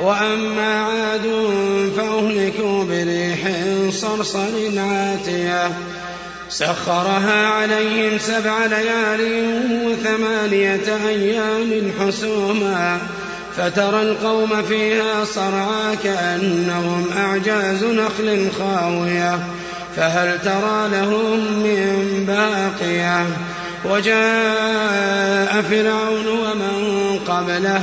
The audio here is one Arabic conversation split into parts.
وأما عاد فأهلكوا بريح صرصر عاتية. سخرها عليهم سبع ليال وثمانية أيام حسوما. فترى القوم فيها صرعى كأنهم أعجاز نخل خاوية. فهل ترى لهم من باقية؟ وجاء فرعون ومن قبله.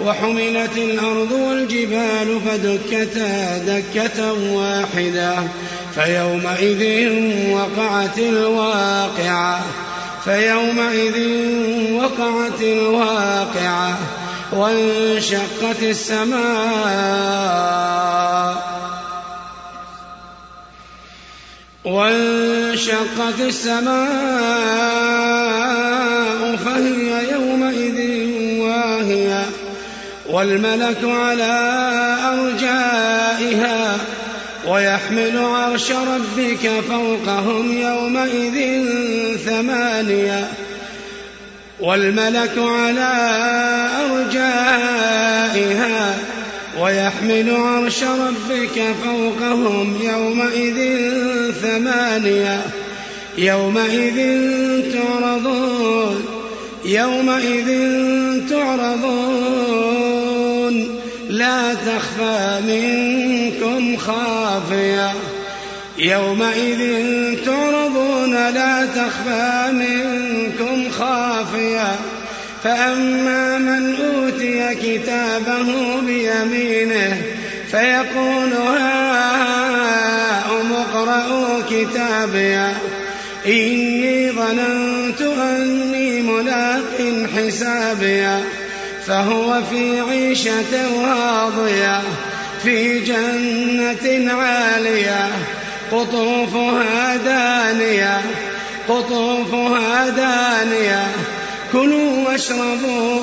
وحملت الأرض والجبال فدكتا دكة واحدة فيومئذ وقعت الواقعة فيومئذ وقعت الواقعة وانشقت السماء وانشقت السماء فهي واهية والملك على أرجائها ويحمل عرش ربك فوقهم يومئذ ثمانية والملك على أرجائها ويحمل عرش ربك فوقهم يومئذ ثمانية يومئذ تعرضون يومئذ تعرضون لا تخفى منكم خافية. يومئذ تعرضون لا تخفى منكم خافية. فأما من أوتي كتابه بيمينه فيقول هاؤم اقرءوا كتابيه إني ظننت أني ملاق حسابيه فهو في عيشة راضية في جنة عالية قطوفها دانية قطوفها دانية. كلوا واشربوا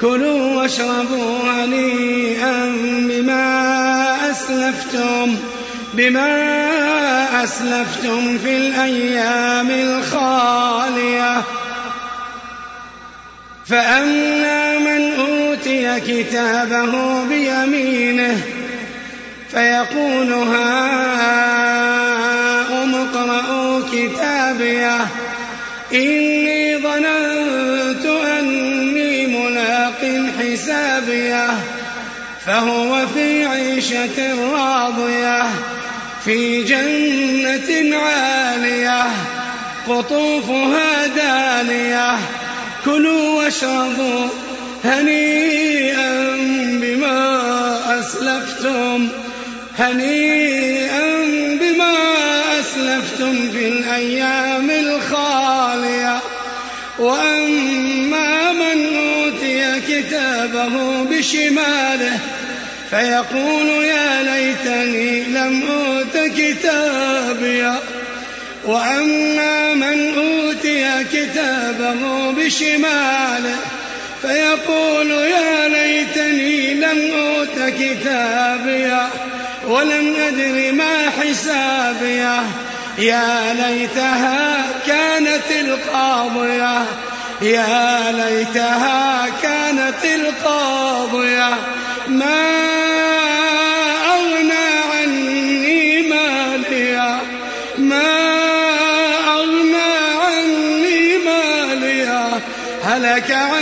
كلوا واشربوا هنيئا بما أسلفتم بما أسلفتم في الأيام الخالية. فأما أوتي كتابه بيمينه فيقول هاؤم اقرءوا كتابيه إني ظننت أني ملاق حسابيه فهو في عيشة راضية في جنة عالية قطوفها دانية كلوا واشربوا هنيئا بما أسلفتم هنيئا بما أسلفتم في الأيام الخالية. وأما من أوتي كتابه بشماله فيقول يا ليتني لم أوت كتابيه وأما من أوتي كتابه بشماله فيقول يا ليتني لم أوت كتابيه ولم أدر ما حسابيه يا ليتها كانت القاضية يا ليتها كانت القاضية ما أغنى عني ماليا ما أغنى عني ماليا هلك عني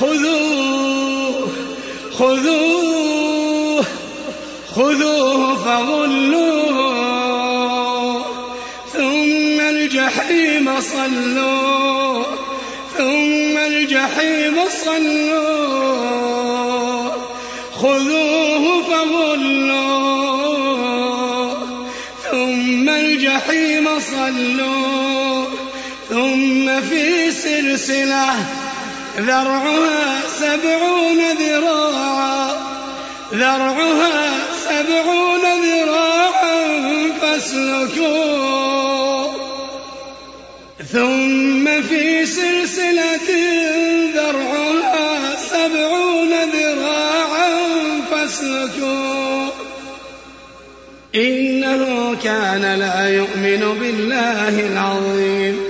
خذوه خذوه خذوه فغلوه. ثم الجحيم صلوه ثم الجحيم صلوه. خذوه فغلوه ثم الجحيم صلوه ثم في سلسلة ذرعها سبعون ذراعا. ذرعها سبعون ذراعا فاسلكوه ثم في سلسلة ذرعها سبعون ذراعا فاسلكوه إنه كان لا يؤمن بالله العظيم.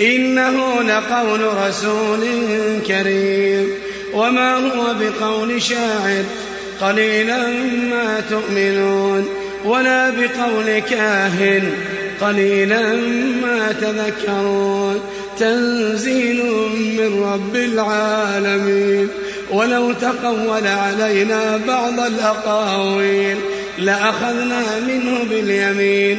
إنه لقول رسول كريم. وما هو بقول شاعر. قليلا ما تؤمنون. ولا بقول كاهن. قليلا ما تذكرون. تنزيل من رب العالمين. ولو تقول علينا بعض الأقاويل. لأخذنا منه باليمين.